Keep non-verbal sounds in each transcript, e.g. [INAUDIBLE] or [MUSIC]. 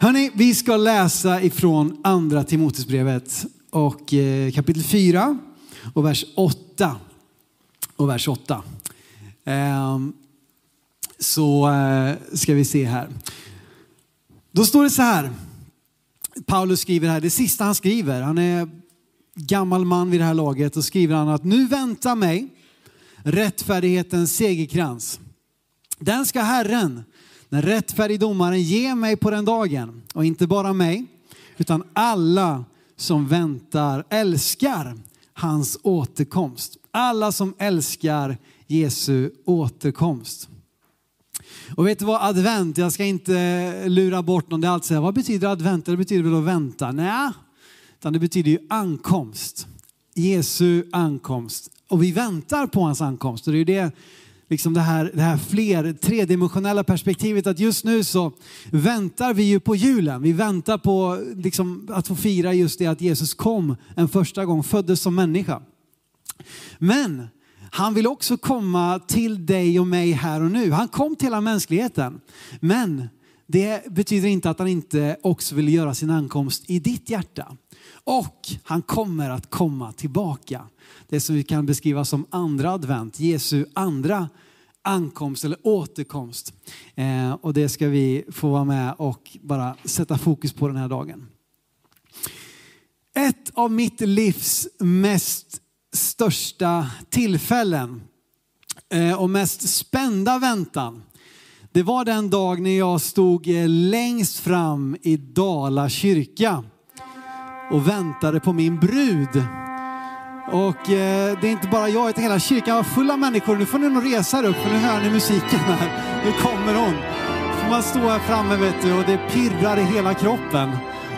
Hörni, vi ska läsa ifrån andra Timoteusbrevet och eh, kapitel 4 och vers 8. Och vers 8. Ehm, så eh, ska vi se här. Då står det så här. Paulus skriver här, det sista han skriver, han är gammal man vid det här laget och skriver han att nu väntar mig rättfärdighetens segerkrans. Den ska Herren, den rättfärdige domaren, ger mig på den dagen. Och inte bara mig, utan alla som väntar, älskar hans återkomst. Alla som älskar Jesu återkomst. Och vet du vad advent, jag ska inte lura bort någon, det är alltid säga, vad betyder advent? Det betyder väl att vänta? Nej, utan det betyder ju ankomst. Jesu ankomst. Och vi väntar på hans ankomst. Och det är det, liksom det här, det här fler, tredimensionella perspektivet att just nu så väntar vi ju på julen. Vi väntar på liksom, att få fira just det att Jesus kom en första gång, föddes som människa. Men han vill också komma till dig och mig här och nu. Han kom till hela mänskligheten. Men det betyder inte att han inte också vill göra sin ankomst i ditt hjärta. Och han kommer att komma tillbaka. Det som vi kan beskriva som andra advent, Jesu andra ankomst eller återkomst. Eh, och det ska vi få vara med och bara sätta fokus på den här dagen. Ett av mitt livs mest största tillfällen eh, och mest spända väntan. Det var den dag när jag stod eh, längst fram i Dala kyrka och väntade på min brud. Och eh, det är inte bara jag, utan hela kyrkan var full av människor. Nu får ni nog resa er upp för nu hör ni musiken här. Nu kommer hon. får man står här framme vet du och det pirrar i hela kroppen.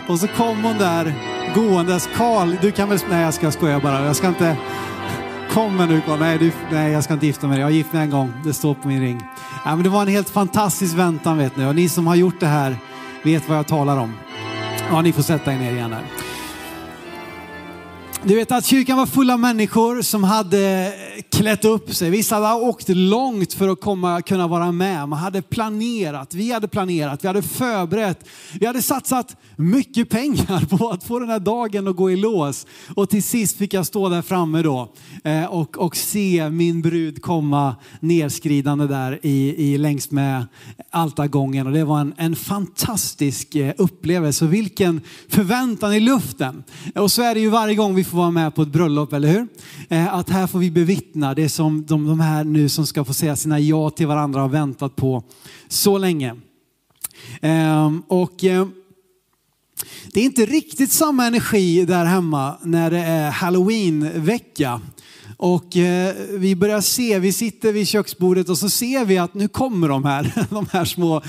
Och så kom hon där gåendes. Karl, du kan väl... Nej, jag ska skoja bara. Jag ska inte... Kommer nu Karl. Nej, du... Nej, jag ska inte gifta mig. Jag har gift mig en gång. Det står på min ring. Ja, men det var en helt fantastisk väntan vet ni. Och ni som har gjort det här vet vad jag talar om. Ja, ni får sätta er ner igen här. Du vet att kyrkan var full av människor som hade klätt upp sig. Vissa hade åkt långt för att komma, kunna vara med. Man hade planerat, vi hade planerat, vi hade förberett. Vi hade satsat mycket pengar [LAUGHS] på att få den här dagen att gå i lås. Och till sist fick jag stå där framme då eh, och, och se min brud komma nerskridande där i, i längs med altargången. Och det var en, en fantastisk eh, upplevelse. Vilken förväntan i luften. Och så är det ju varje gång vi får vara med på ett bröllop, eller hur? Eh, att här får vi bevittna det som de, de här nu som ska få säga sina ja till varandra har väntat på så länge. Ehm, och eh, det är inte riktigt samma energi där hemma när det är halloween-vecka. Och eh, vi börjar se, vi sitter vid köksbordet och så ser vi att nu kommer de här, [LAUGHS] de här små,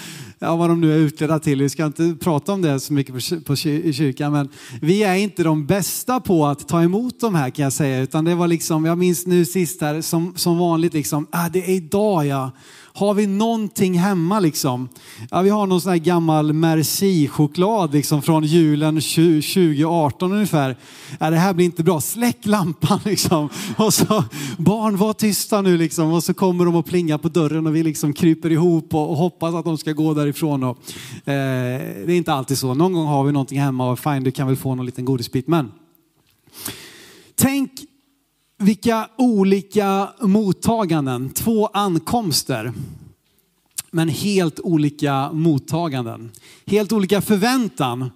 ja vad de nu är utledda till. Vi ska inte prata om det så mycket på, i kyrkan, men vi är inte de bästa på att ta emot de här kan jag säga. Utan det var liksom, jag minns nu sist här, som, som vanligt liksom, ah, det är idag ja har vi någonting hemma liksom? Ja, vi har någon sån här gammal Merci-choklad liksom från julen 2018 ungefär. Ja, det här blir inte bra, släck lampan [LAUGHS] liksom. Och så, barn var tysta nu liksom. Och så kommer de och plingar på dörren och vi liksom kryper ihop och, och hoppas att de ska gå därifrån. Och, eh, det är inte alltid så. Någon gång har vi någonting hemma och fine, du kan väl få någon liten godisbit. Men tänk vilka olika mottaganden, två ankomster. Men helt olika mottaganden. Helt olika förväntan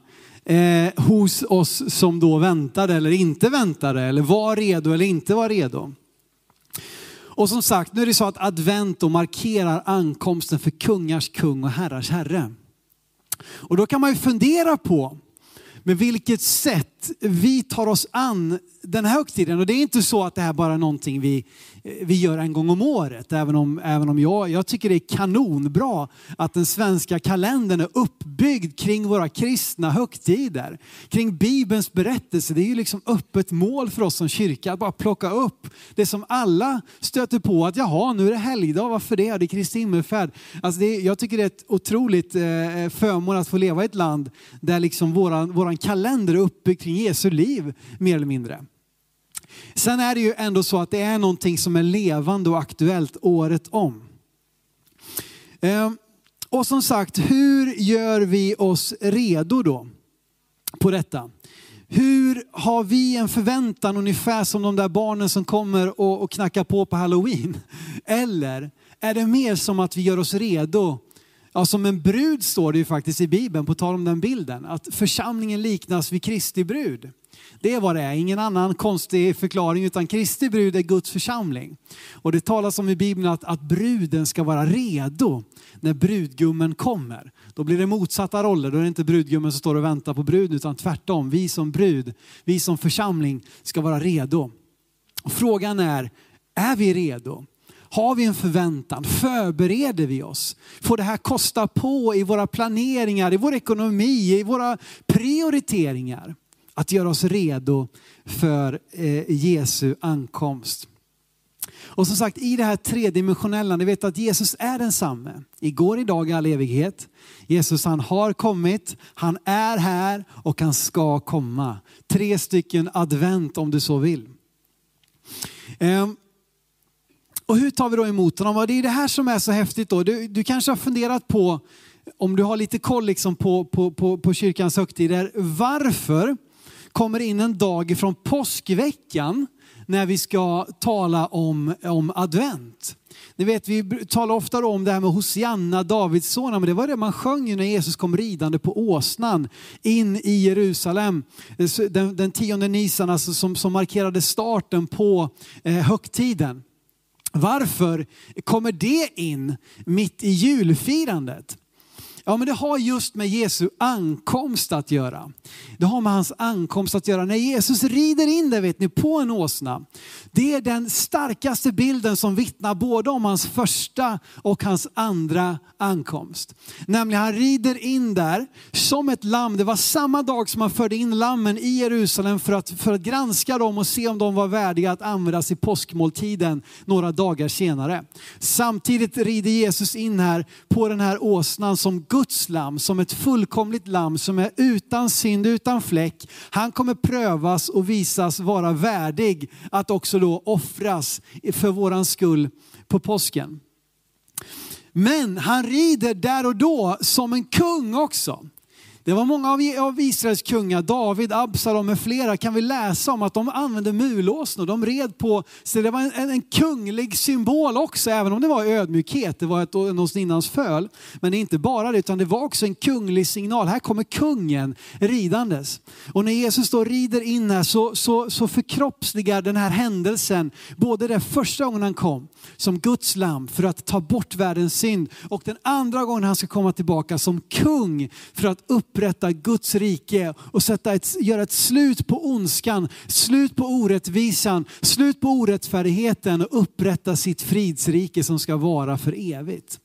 eh, hos oss som då väntade eller inte väntade eller var redo eller inte var redo. Och som sagt, nu är det så att advent då markerar ankomsten för kungars kung och herrars herre. Och då kan man ju fundera på med vilket sätt vi tar oss an den här högtiden. Och det är inte så att det här bara är någonting vi vi gör en gång om året. Även om, även om jag, jag tycker det är kanonbra att den svenska kalendern är uppbyggd kring våra kristna högtider. Kring Bibelns berättelse. Det är ju liksom öppet mål för oss som kyrka att bara plocka upp det som alla stöter på. Att jaha, nu är det helgdag, varför det? Det är Kristi himmelfärd. Alltså det, jag tycker det är ett otroligt eh, förmån att få leva i ett land där liksom våran, våran kalender är uppbyggd kring Jesu liv mer eller mindre. Sen är det ju ändå så att det är någonting som är levande och aktuellt året om. Ehm, och som sagt, hur gör vi oss redo då på detta? Hur har vi en förväntan ungefär som de där barnen som kommer och, och knackar på på halloween? Eller är det mer som att vi gör oss redo Ja, som en brud står det ju faktiskt i Bibeln, på tal om den bilden, att församlingen liknas vid Kristi brud. Det är vad det är, ingen annan konstig förklaring utan Kristi brud är Guds församling. Och det talas om i Bibeln att, att bruden ska vara redo när brudgummen kommer. Då blir det motsatta roller, då är det inte brudgummen som står och väntar på bruden utan tvärtom. Vi som brud, vi som församling ska vara redo. Och frågan är, är vi redo? Har vi en förväntan? Förbereder vi oss? Får det här kosta på i våra planeringar, i vår ekonomi, i våra prioriteringar? Att göra oss redo för eh, Jesu ankomst. Och som sagt i det här tredimensionella, ni vet att Jesus är densamme. Igår, idag, i all evighet. Jesus han har kommit, han är här och han ska komma. Tre stycken advent om du så vill. Um, och hur tar vi då emot honom? Och det är det här som är så häftigt. Då. Du, du kanske har funderat på, om du har lite koll liksom på, på, på, på kyrkans högtider, varför kommer in en dag från påskveckan när vi ska tala om, om advent? Ni vet, vi talar ofta om det här med Hosianna, Davids son, men det var det man sjöng när Jesus kom ridande på åsnan in i Jerusalem. Eh, den, den tionde nisan alltså, som, som markerade starten på eh, högtiden. Varför kommer det in mitt i julfirandet? Ja, men det har just med Jesu ankomst att göra. Det har med hans ankomst att göra. När Jesus rider in där vet ni, på en åsna. Det är den starkaste bilden som vittnar både om hans första och hans andra ankomst. Nämligen han rider in där som ett lamm. Det var samma dag som han förde in lammen i Jerusalem för att, för att granska dem och se om de var värdiga att användas i påskmåltiden några dagar senare. Samtidigt rider Jesus in här på den här åsnan som Guds lamm, som ett fullkomligt lamm som är utan synd, utan fläck. Han kommer prövas och visas vara värdig att också då offras för våran skull på påsken. Men han rider där och då som en kung också. Det var många av Israels kungar, David, Absalom med flera, kan vi läsa om att de använde mulåsnor. De red på, så det var en, en, kunglig symbol också, även om det var ödmjukhet, det var ett åsninnans föl. Men det är inte bara det, utan det var också en kunglig signal. Här kommer kungen ridandes. Och när Jesus då rider in här så, så, så förkroppsligar den här händelsen, både den första gången han kom, som Guds lamm för att ta bort världens synd, och den andra gången han ska komma tillbaka som kung för att upp upprätta Guds rike och sätta ett, göra ett slut på ondskan, slut på orättvisan, slut på orättfärdigheten och upprätta sitt fridsrike som ska vara för evigt.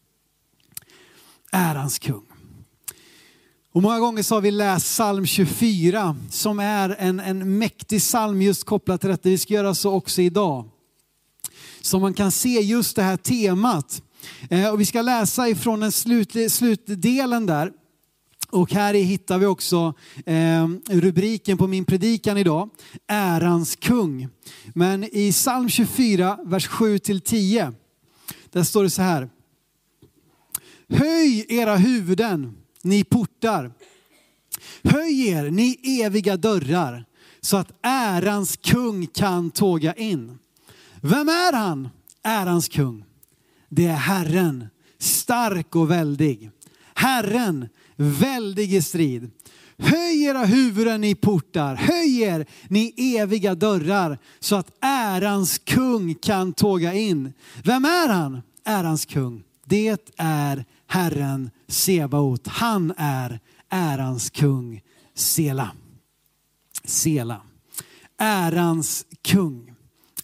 Ärans kung. Och många gånger så har vi läst psalm 24 som är en, en mäktig psalm just kopplat till detta. Vi ska göra så också idag. Så man kan se just det här temat. Eh, och vi ska läsa ifrån den slutdelen där. Och här hittar vi också eh, rubriken på min predikan idag, Ärans kung. Men i psalm 24, vers 7-10, där står det så här. Höj era huvuden, ni portar. Höj er, ni eviga dörrar, så att ärans kung kan tåga in. Vem är han, ärans kung? Det är Herren, stark och väldig. Herren, väldig i strid. Höj era huvuden ni portar, höj er ni eviga dörrar så att ärans kung kan tåga in. Vem är han? Ärans kung. Det är Herren Sebaot. Han är ärans kung. Sela. Sela. Ärans kung.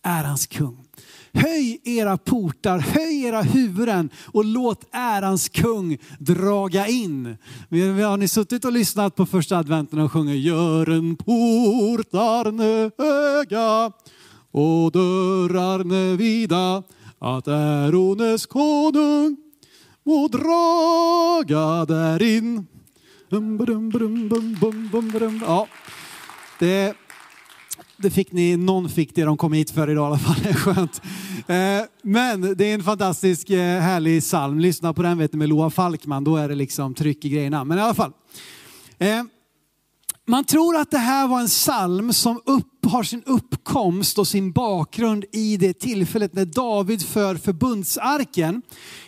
Ärans kung. Höj era portar, höj era huvuden och låt ärans kung draga in. Har ni suttit och lyssnat på första adventen och sjunger Gören portarne höga och dörrarne vida att ärones konung må draga därin. Ja, det det fick ni, någon fick det de kom hit för idag i alla fall. [LAUGHS] det är Skönt. Eh, men det är en fantastisk eh, härlig psalm. Lyssna på den vet ni, med Loa Falkman, då är det liksom tryck i grejerna. Men i alla fall. Eh, man tror att det här var en psalm som upp, har sin uppkomst och sin bakgrund i det tillfället när David för förbundsarken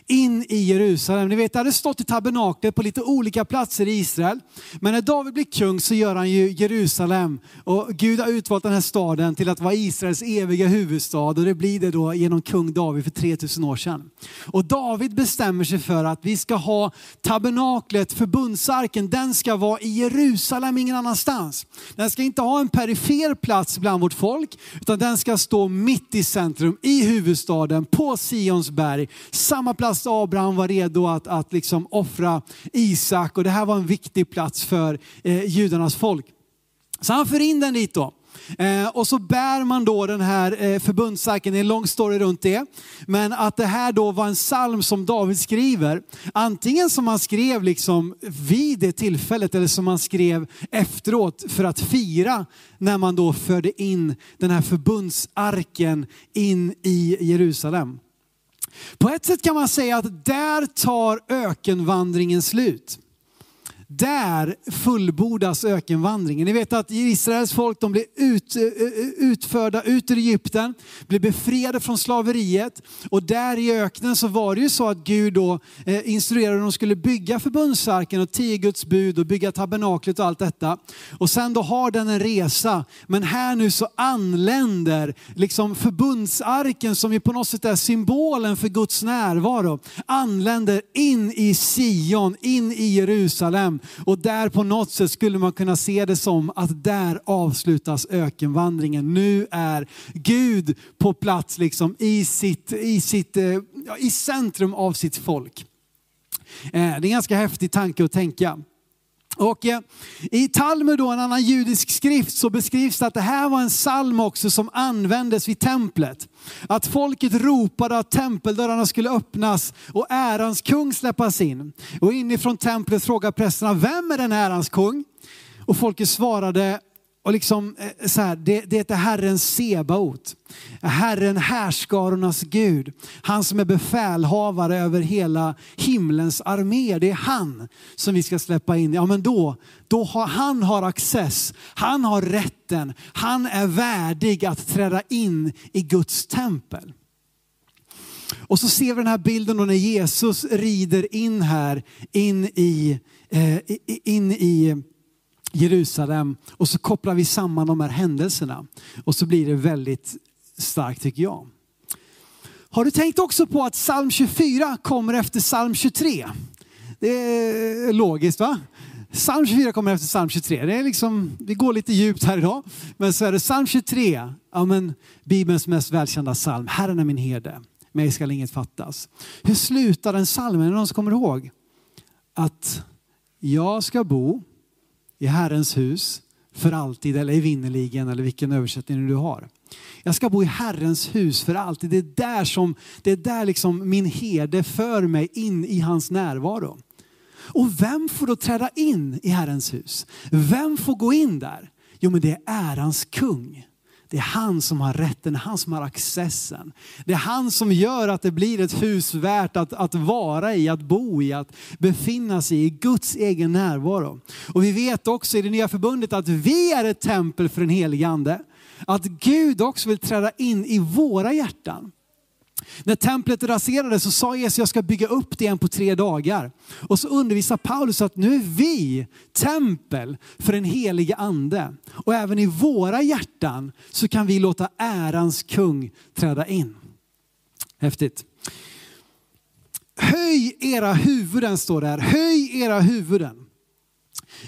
in i Jerusalem. Ni vet, det hade stått i tabernaklet på lite olika platser i Israel. Men när David blir kung så gör han ju Jerusalem och Gud har utvalt den här staden till att vara Israels eviga huvudstad och det blir det då genom kung David för 3000 år sedan. Och David bestämmer sig för att vi ska ha tabernaklet, förbundsarken, den ska vara i Jerusalem, ingen annanstans. Den ska inte ha en perifer plats bland vårt folk, utan den ska stå mitt i centrum, i huvudstaden, på Sions berg. Samma plats där Abraham var redo att, att liksom offra Isak och det här var en viktig plats för eh, judarnas folk. Så han för in den dit då. Eh, och så bär man då den här eh, förbundsarken, det är en lång story runt det. Men att det här då var en psalm som David skriver, antingen som han skrev liksom vid det tillfället eller som han skrev efteråt för att fira när man då förde in den här förbundsarken in i Jerusalem. På ett sätt kan man säga att där tar ökenvandringen slut där fullbordas ökenvandringen. Ni vet att Israels folk de blev ut, eh, eh, utförda ut ur Egypten, blev befriade från slaveriet och där i öknen så var det ju så att Gud då eh, instruerade att de skulle bygga förbundsarken och tio Guds bud och bygga tabernaklet och allt detta. Och sen då har den en resa, men här nu så anländer liksom förbundsarken som ju på något sätt är symbolen för Guds närvaro, anländer in i Sion, in i Jerusalem och där på något sätt skulle man kunna se det som att där avslutas ökenvandringen. Nu är Gud på plats liksom i, sitt, i, sitt, eh, i centrum av sitt folk. Eh, det är en ganska häftig tanke att tänka. Och eh, I Talmud, då, en annan judisk skrift, så beskrivs det att det här var en psalm också som användes vid templet. Att folket ropade att tempeldörrarna skulle öppnas och ärans kung släppas in. Och inifrån templet frågade prästerna, vem är den ärans kung? Och folket svarade, och liksom, eh, så här, det, det är Herren Sebaot. Herren härskarornas Gud. Han som är befälhavare över hela himlens armé. Det är han som vi ska släppa in. Ja men då, då har, han har access. Han har rätten. Han är värdig att träda in i Guds tempel. Och så ser vi den här bilden då när Jesus rider in här, in i, eh, in i Jerusalem och så kopplar vi samman de här händelserna och så blir det väldigt starkt tycker jag. Har du tänkt också på att psalm 24 kommer efter psalm 23? Det är logiskt va? Psalm 24 kommer efter psalm 23. Det är liksom, vi går lite djupt här idag. Men så är det psalm 23, ja, men, Bibelns mest välkända psalm. Herren är min herde, mig skall inget fattas. Hur slutar den psalmen? Är det någon som kommer ihåg? Att jag ska bo i Herrens hus för alltid eller evinnerligen eller vilken översättning du har. Jag ska bo i Herrens hus för alltid. Det är där, som, det är där liksom min herde för mig in i hans närvaro. Och vem får då träda in i Herrens hus? Vem får gå in där? Jo men det är ärans kung. Det är han som har rätten, han som har accessen. Det är han som gör att det blir ett hus värt att, att vara i, att bo i, att befinna sig i Guds egen närvaro. Och vi vet också i det nya förbundet att vi är ett tempel för den helige ande. Att Gud också vill träda in i våra hjärtan. När templet raserades så sa Jesus jag ska bygga upp det igen på tre dagar. Och så undervisar Paulus att nu är vi tempel för den helige ande. Och även i våra hjärtan så kan vi låta ärans kung träda in. Häftigt. Höj era huvuden står det här. Höj era huvuden.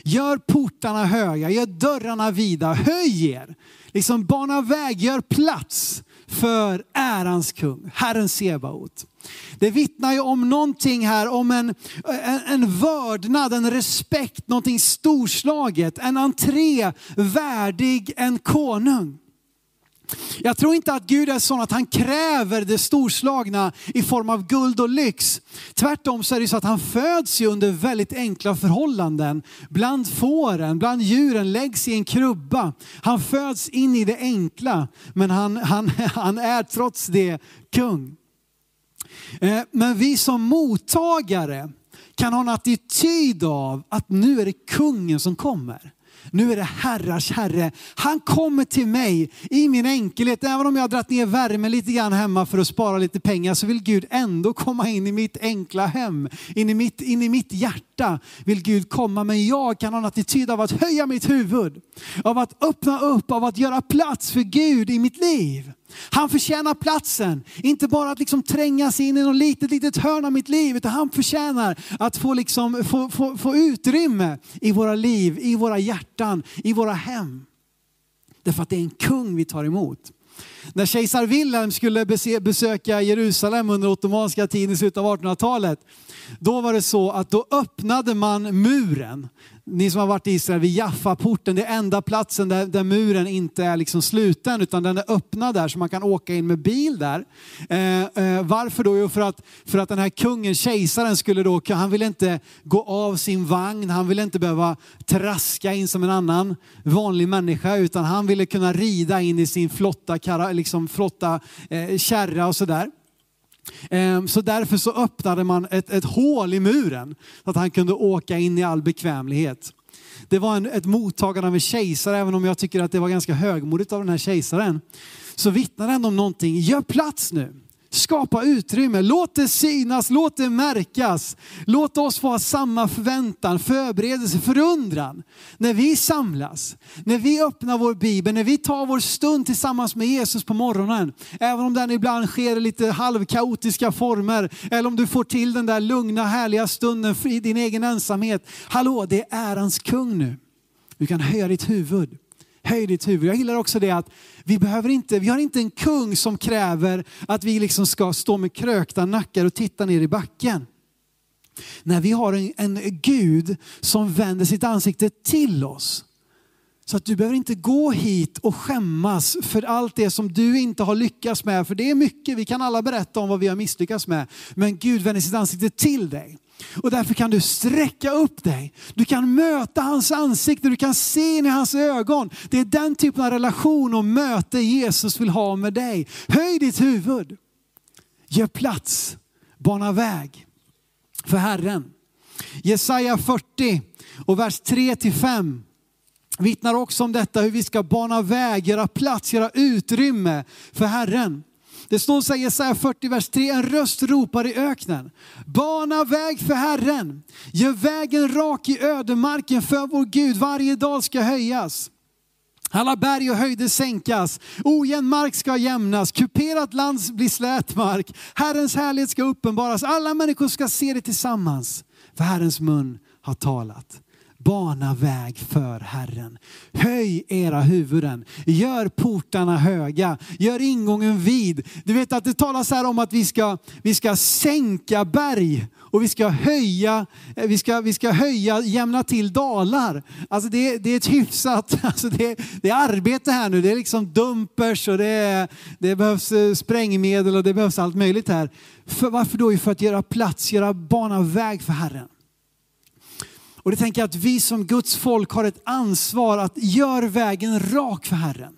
Gör portarna höga, gör dörrarna vida, höj er. Liksom bana väg, gör plats för ärans kung, Herren Sebaot. Det vittnar ju om någonting här, om en, en, en vördnad, en respekt, någonting storslaget, en entré värdig en konung. Jag tror inte att Gud är sån att han kräver det storslagna i form av guld och lyx. Tvärtom så är det så att han föds ju under väldigt enkla förhållanden. Bland fåren, bland djuren, läggs i en krubba. Han föds in i det enkla, men han, han, [LAUGHS] han är trots det kung. Eh, men vi som mottagare kan ha en attityd av att nu är det kungen som kommer. Nu är det herrars herre. Han kommer till mig i min enkelhet. Även om jag har dragit ner värmen lite grann hemma för att spara lite pengar så vill Gud ändå komma in i mitt enkla hem. In i mitt, in i mitt hjärta vill Gud komma. Men jag kan ha en attityd av att höja mitt huvud. Av att öppna upp, av att göra plats för Gud i mitt liv. Han förtjänar platsen, inte bara att liksom trängas in i något litet, litet hörn av mitt liv, utan han förtjänar att få, liksom, få, få, få utrymme i våra liv, i våra hjärtan, i våra hem. Därför att det är en kung vi tar emot. När kejsar Wilhelm skulle besöka Jerusalem under ottomanska tiden i slutet av 1800-talet, då var det så att då öppnade man muren ni som har varit i Israel, vid Jaffa-porten, det är enda platsen där, där muren inte är liksom sluten utan den är öppnad där så man kan åka in med bil där. Eh, eh, varför då? Jo, för att, för att den här kungen, kejsaren, skulle då, han ville inte gå av sin vagn, han ville inte behöva traska in som en annan vanlig människa utan han ville kunna rida in i sin flotta, liksom flotta eh, kärra och sådär. Ehm, så därför så öppnade man ett, ett hål i muren så att han kunde åka in i all bekvämlighet. Det var en, ett mottagande av en kejsare, även om jag tycker att det var ganska högmodigt av den här kejsaren. Så vittnar han om någonting. Gör plats nu. Skapa utrymme, låt det synas, låt det märkas. Låt oss få ha samma förväntan, förberedelse, förundran när vi samlas. När vi öppnar vår bibel, när vi tar vår stund tillsammans med Jesus på morgonen. Även om den ibland sker i lite halvkaotiska former. Eller om du får till den där lugna härliga stunden i din egen ensamhet. Hallå, det är ärans kung nu. Du kan höja ditt huvud. Höj ditt huvud. Jag gillar också det att vi, behöver inte, vi har inte en kung som kräver att vi liksom ska stå med krökta nackar och titta ner i backen. När vi har en, en Gud som vänder sitt ansikte till oss. Så att du behöver inte gå hit och skämmas för allt det som du inte har lyckats med. För det är mycket, vi kan alla berätta om vad vi har misslyckats med. Men Gud vänder sitt ansikte till dig. Och därför kan du sträcka upp dig. Du kan möta hans ansikte, du kan se in i hans ögon. Det är den typen av relation och möte Jesus vill ha med dig. Höj ditt huvud. Gör plats. Bana väg för Herren. Jesaja 40 och vers 3 till 5 vittnar också om detta, hur vi ska bana väg, göra plats, göra utrymme för Herren. Det står så i Jesaja 40, vers 3, en röst ropar i öknen. Bana väg för Herren, gör vägen rak i ödemarken för vår Gud, varje dag ska höjas. Alla berg och höjder sänkas, ojämn mark ska jämnas, kuperat land blir slät mark. Herrens härlighet ska uppenbaras, alla människor ska se det tillsammans. För Herrens mun har talat. Bana väg för Herren. Höj era huvuden. Gör portarna höga. Gör ingången vid. Du vet att det talas här om att vi ska, vi ska sänka berg och vi ska höja, eh, vi ska, vi ska höja, jämna till dalar. Alltså det, det är ett hyfsat, [LAUGHS] alltså det, det är arbete här nu. Det är liksom dumpers och det, det behövs eh, sprängmedel och det behövs allt möjligt här. För, varför då? För att göra plats, göra bana väg för Herren. Och det tänker jag att vi som Guds folk har ett ansvar att göra vägen rak för Herren.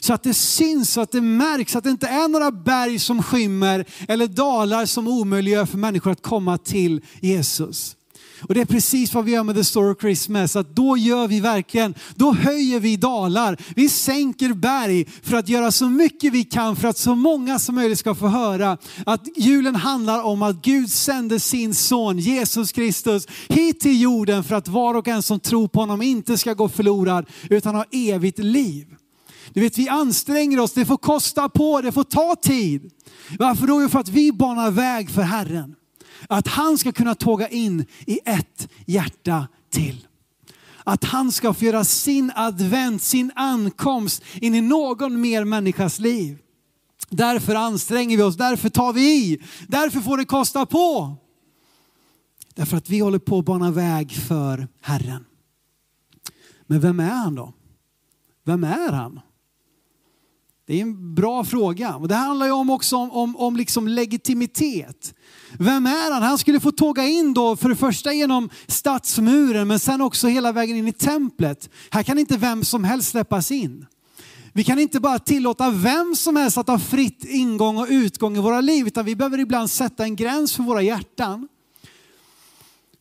Så att det syns, så att det märks, att det inte är några berg som skymmer eller dalar som omöjliggör för människor att komma till Jesus. Och det är precis vad vi gör med The Story of Christmas, att då gör vi verkligen, då höjer vi dalar, vi sänker berg för att göra så mycket vi kan för att så många som möjligt ska få höra att julen handlar om att Gud sände sin son Jesus Kristus hit till jorden för att var och en som tror på honom inte ska gå förlorad utan ha evigt liv. Du vet, vi anstränger oss, det får kosta på, det får ta tid. Varför då? Jo, för att vi banar väg för Herren. Att han ska kunna tåga in i ett hjärta till. Att han ska få göra sin advent, sin ankomst in i någon mer människas liv. Därför anstränger vi oss, därför tar vi i, därför får det kosta på. Därför att vi håller på att bana väg för Herren. Men vem är han då? Vem är han? Det är en bra fråga. Och det handlar ju om också om, om, om liksom legitimitet. Vem är han? Han skulle få tåga in då för det första genom stadsmuren men sen också hela vägen in i templet. Här kan inte vem som helst släppas in. Vi kan inte bara tillåta vem som helst att ha fritt ingång och utgång i våra liv utan vi behöver ibland sätta en gräns för våra hjärtan.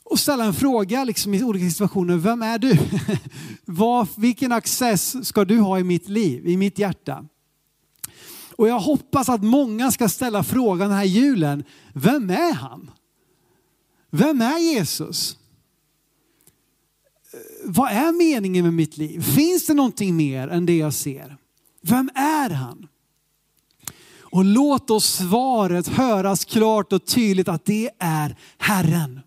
Och ställa en fråga liksom, i olika situationer. Vem är du? [LAUGHS] Var, vilken access ska du ha i mitt liv, i mitt hjärta? Och jag hoppas att många ska ställa frågan den här julen, vem är han? Vem är Jesus? Eh, vad är meningen med mitt liv? Finns det någonting mer än det jag ser? Vem är han? Och låt oss svaret höras klart och tydligt att det är Herren.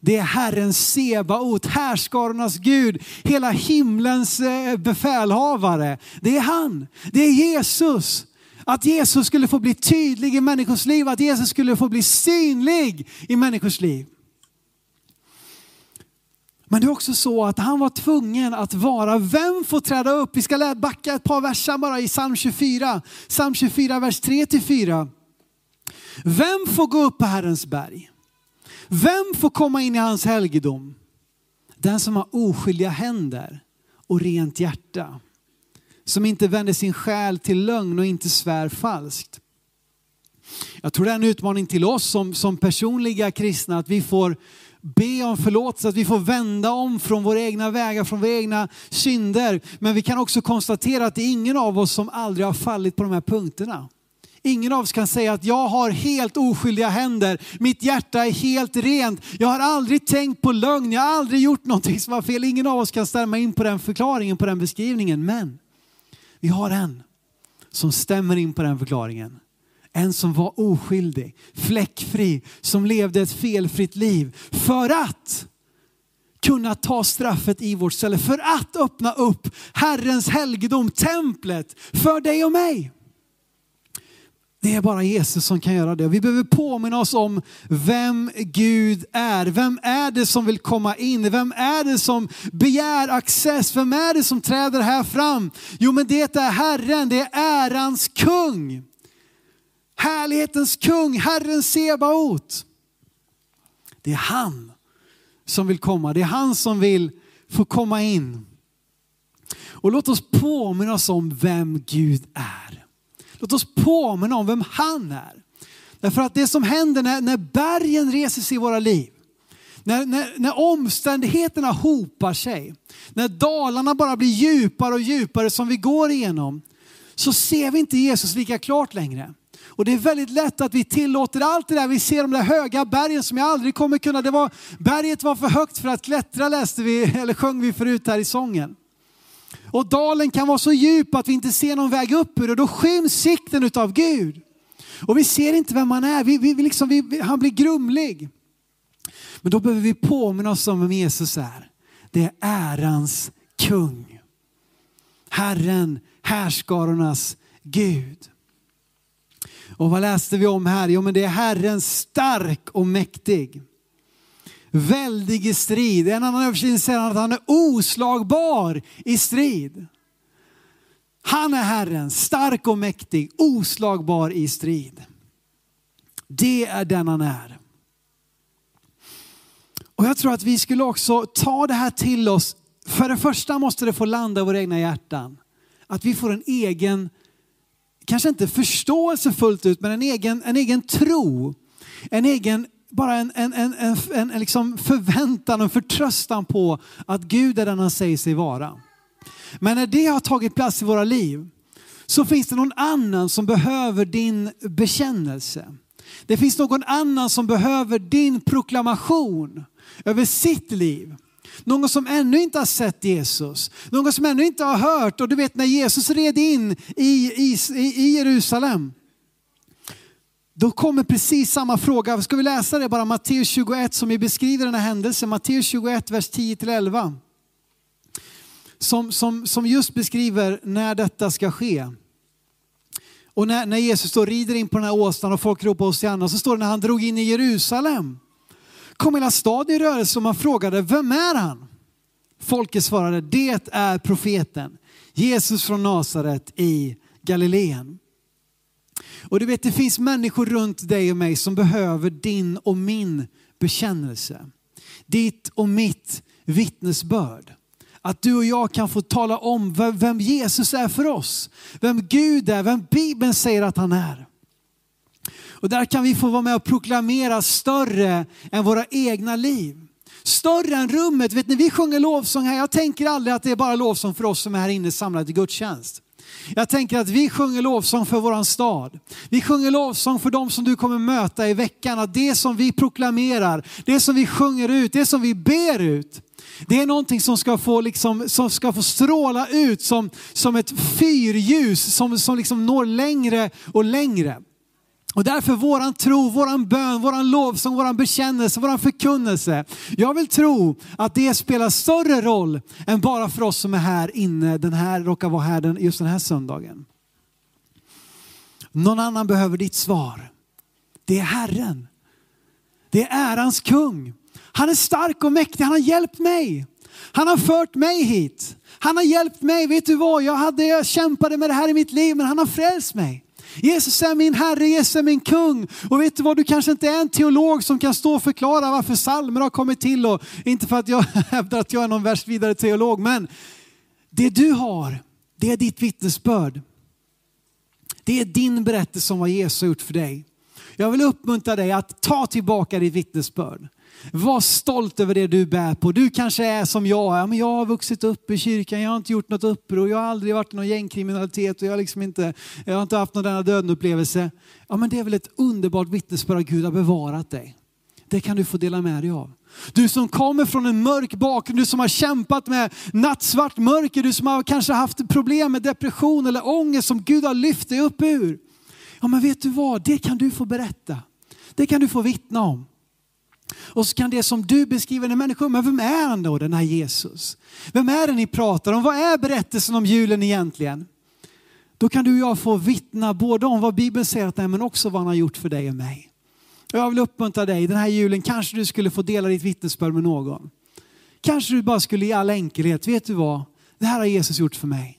Det är Herren Sebaot, härskarornas Gud, hela himlens eh, befälhavare. Det är han, det är Jesus. Att Jesus skulle få bli tydlig i människors liv, att Jesus skulle få bli synlig i människors liv. Men det är också så att han var tvungen att vara, vem får träda upp? Vi ska backa ett par verser bara i psalm 24. Psalm 24, vers 3-4. Vem får gå upp på Herrens berg? Vem får komma in i hans helgedom? Den som har oskyldiga händer och rent hjärta som inte vänder sin själ till lögn och inte svär falskt. Jag tror det är en utmaning till oss som, som personliga kristna att vi får be om förlåtelse, att vi får vända om från våra egna vägar, från våra egna synder. Men vi kan också konstatera att det är ingen av oss som aldrig har fallit på de här punkterna. Ingen av oss kan säga att jag har helt oskyldiga händer, mitt hjärta är helt rent, jag har aldrig tänkt på lögn, jag har aldrig gjort någonting som var fel. Ingen av oss kan stämma in på den förklaringen, på den beskrivningen. Men vi har en som stämmer in på den förklaringen. En som var oskyldig, fläckfri, som levde ett felfritt liv för att kunna ta straffet i vårt ställe, för att öppna upp Herrens helgedom, templet för dig och mig. Det är bara Jesus som kan göra det. Vi behöver påminna oss om vem Gud är. Vem är det som vill komma in? Vem är det som begär access? Vem är det som träder här fram? Jo men det är Herren, det är ärans kung. Härlighetens kung, Herren Sebaot. Det är han som vill komma. Det är han som vill få komma in. Och låt oss påminna oss om vem Gud är. Låt oss påminna om vem han är. Därför att det som händer när, när bergen reser sig i våra liv, när, när, när omständigheterna hopar sig, när dalarna bara blir djupare och djupare som vi går igenom, så ser vi inte Jesus lika klart längre. Och det är väldigt lätt att vi tillåter allt det där. Vi ser de där höga bergen som jag aldrig kommer kunna. Det var, berget var för högt för att klättra läste vi, [LAUGHS] eller sjöng vi förut här i sången. Och dalen kan vara så djup att vi inte ser någon väg upp ur det. då skyms sikten av Gud. Och vi ser inte vem han är, vi, vi, liksom, vi, han blir grumlig. Men då behöver vi påminna oss om vem Jesus är. Det är ärans kung. Herren, härskarornas Gud. Och vad läste vi om här? Jo men det är Herren stark och mäktig väldig i strid. En annan översättning säger att han är oslagbar i strid. Han är Herren, stark och mäktig, oslagbar i strid. Det är den han är. Och jag tror att vi skulle också ta det här till oss. För det första måste det få landa i våra egna hjärtan. Att vi får en egen, kanske inte förståelse fullt ut, men en egen, en egen tro. En egen bara en, en, en, en, en liksom förväntan och förtröstan på att Gud är den han säger sig vara. Men när det har tagit plats i våra liv så finns det någon annan som behöver din bekännelse. Det finns någon annan som behöver din proklamation över sitt liv. Någon som ännu inte har sett Jesus, någon som ännu inte har hört. Och du vet när Jesus red in i, i, i Jerusalem då kommer precis samma fråga. Ska vi läsa det bara, Matteus 21 som beskriver den här händelsen. Matteus 21, vers 10-11. Som, som, som just beskriver när detta ska ske. Och när, när Jesus då rider in på den här åsnan och folk ropar Hosianna så står det när han drog in i Jerusalem. Kom hela staden i rörelse och man frågade, vem är han? Folket svarade, det är profeten Jesus från Nasaret i Galileen. Och du vet, det finns människor runt dig och mig som behöver din och min bekännelse. Ditt och mitt vittnesbörd. Att du och jag kan få tala om vem Jesus är för oss. Vem Gud är, vem Bibeln säger att han är. Och där kan vi få vara med och proklamera större än våra egna liv. Större än rummet. Vet ni, vi sjunger lovsång här. Jag tänker aldrig att det är bara lovsång för oss som är här inne samlade i gudstjänst. Jag tänker att vi sjunger lovsång för våran stad. Vi sjunger lovsång för dem som du kommer möta i veckan. Att det som vi proklamerar, det som vi sjunger ut, det som vi ber ut. Det är någonting som ska få, liksom, som ska få stråla ut som, som ett fyrljus som, som liksom når längre och längre. Och därför våran tro, våran bön, våran lovsång, våran bekännelse, våran förkunnelse. Jag vill tro att det spelar större roll än bara för oss som är här inne, den här råkar vara här den, just den här söndagen. Någon annan behöver ditt svar. Det är Herren. Det är ärans kung. Han är stark och mäktig, han har hjälpt mig. Han har fört mig hit. Han har hjälpt mig, vet du vad, jag, hade, jag kämpade med det här i mitt liv men han har frälst mig. Jesus är min Herre, Jesus är min kung. Och vet du vad, du kanske inte är en teolog som kan stå och förklara varför salmer har kommit till. Och inte för att jag [LAUGHS] hävdar att jag är någon värst vidare teolog, men det du har, det är ditt vittnesbörd. Det är din berättelse om vad Jesus har gjort för dig. Jag vill uppmuntra dig att ta tillbaka ditt vittnesbörd. Var stolt över det du bär på. Du kanske är som jag, ja, men jag har vuxit upp i kyrkan, jag har inte gjort något uppror, jag har aldrig varit i någon gängkriminalitet och jag, liksom inte, jag har inte haft någon denna dödenupplevelse. Ja, men det är väl ett underbart vittnesbörd att Gud har bevarat dig. Det kan du få dela med dig av. Du som kommer från en mörk bakgrund, du som har kämpat med nattsvart mörker, du som har kanske haft problem med depression eller ångest som Gud har lyft dig upp ur. Ja men vet du vad, det kan du få berätta. Det kan du få vittna om. Och så kan det som du beskriver den människa, men vem är han då den här Jesus? Vem är det ni pratar om? Vad är berättelsen om julen egentligen? Då kan du och jag få vittna både om vad Bibeln säger att det är, men också vad han har gjort för dig och mig. Och jag vill uppmuntra dig, den här julen kanske du skulle få dela ditt vittnesbörd med någon. Kanske du bara skulle i all enkelhet, vet du vad? Det här har Jesus gjort för mig.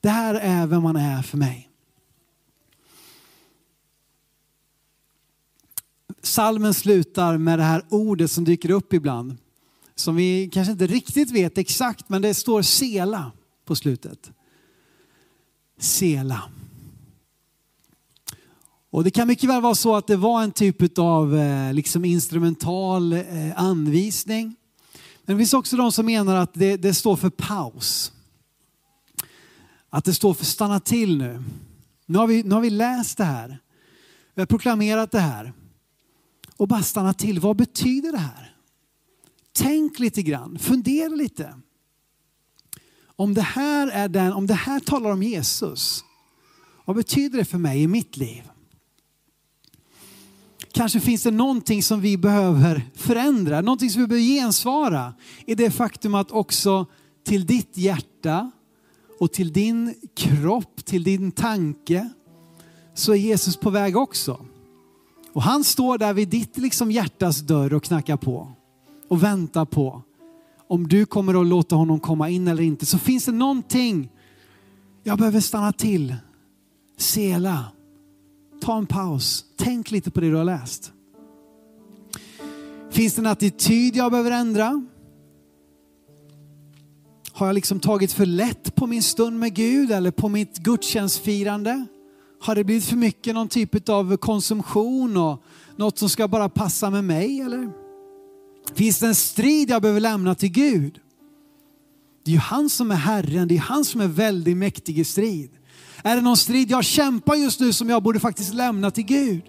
Det här är vem han är för mig. Salmen slutar med det här ordet som dyker upp ibland. Som vi kanske inte riktigt vet exakt, men det står sela på slutet. Sela. Och det kan mycket väl vara så att det var en typ av eh, liksom instrumental eh, anvisning. Men det finns också de som menar att det, det står för paus. Att det står för stanna till nu. Nu har, vi, nu har vi läst det här. Vi har proklamerat det här och bara stanna till. Vad betyder det här? Tänk lite grann, fundera lite. Om det här är den, om det här talar om Jesus, vad betyder det för mig i mitt liv? Kanske finns det någonting som vi behöver förändra, någonting som vi behöver gensvara i det faktum att också till ditt hjärta och till din kropp, till din tanke så är Jesus på väg också. Och han står där vid ditt liksom hjärtas dörr och knackar på och väntar på om du kommer att låta honom komma in eller inte. Så finns det någonting, jag behöver stanna till, sela, ta en paus, tänk lite på det du har läst. Finns det en attityd jag behöver ändra? Har jag liksom tagit för lätt på min stund med Gud eller på mitt gudstjänstfirande? Har det blivit för mycket någon typ av konsumtion och något som ska bara passa med mig eller? Finns det en strid jag behöver lämna till Gud? Det är ju han som är Herren, det är han som är väldigt mäktig i strid. Är det någon strid jag kämpar just nu som jag borde faktiskt lämna till Gud?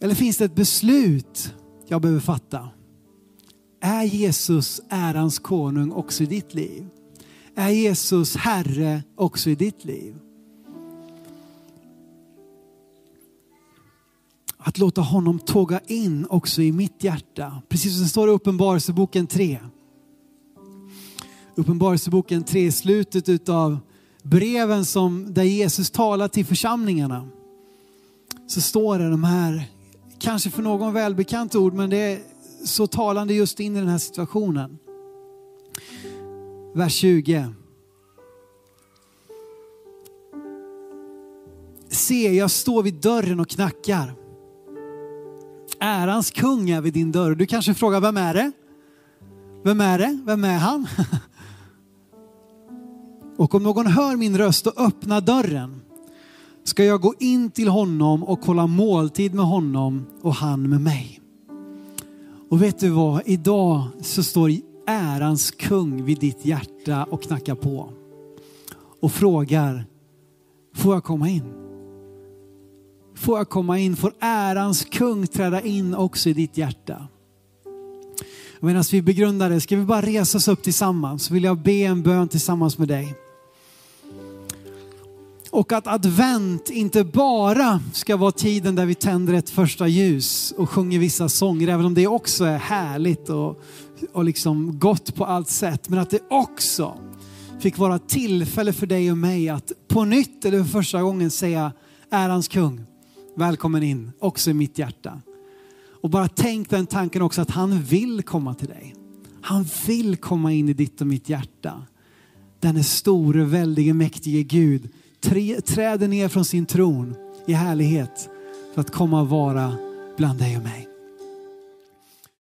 Eller finns det ett beslut jag behöver fatta? Är Jesus ärans konung också i ditt liv? Är Jesus Herre också i ditt liv? Att låta honom tåga in också i mitt hjärta. Precis som det står i Uppenbarelseboken 3. Uppenbarelseboken 3, slutet av breven som, där Jesus talar till församlingarna. Så står det de här, kanske för någon välbekant ord, men det är så talande just in i den här situationen. Vers 20. Se, jag står vid dörren och knackar. Ärans kung är vid din dörr. Du kanske frågar, vem är det? Vem är det? Vem är han? [LAUGHS] Och om någon hör min röst och öppnar dörren ska jag gå in till honom och kolla måltid med honom och han med mig. Och vet du vad? Idag så står ärans kung vid ditt hjärta och knackar på och frågar, får jag komma in? Får jag komma in? Får ärans kung träda in också i ditt hjärta? Medan vi begrundar det ska vi bara resa oss upp tillsammans. Så vill jag be en bön tillsammans med dig. Och att advent inte bara ska vara tiden där vi tänder ett första ljus och sjunger vissa sånger, även om det också är härligt och, och liksom gott på allt sätt. Men att det också fick vara tillfälle för dig och mig att på nytt eller för första gången säga ärans kung, välkommen in också i mitt hjärta. Och bara tänk den tanken också att han vill komma till dig. Han vill komma in i ditt och mitt hjärta. Den är store, väldige, mäktige Gud träder ner från sin tron i härlighet för att komma och vara bland dig och mig.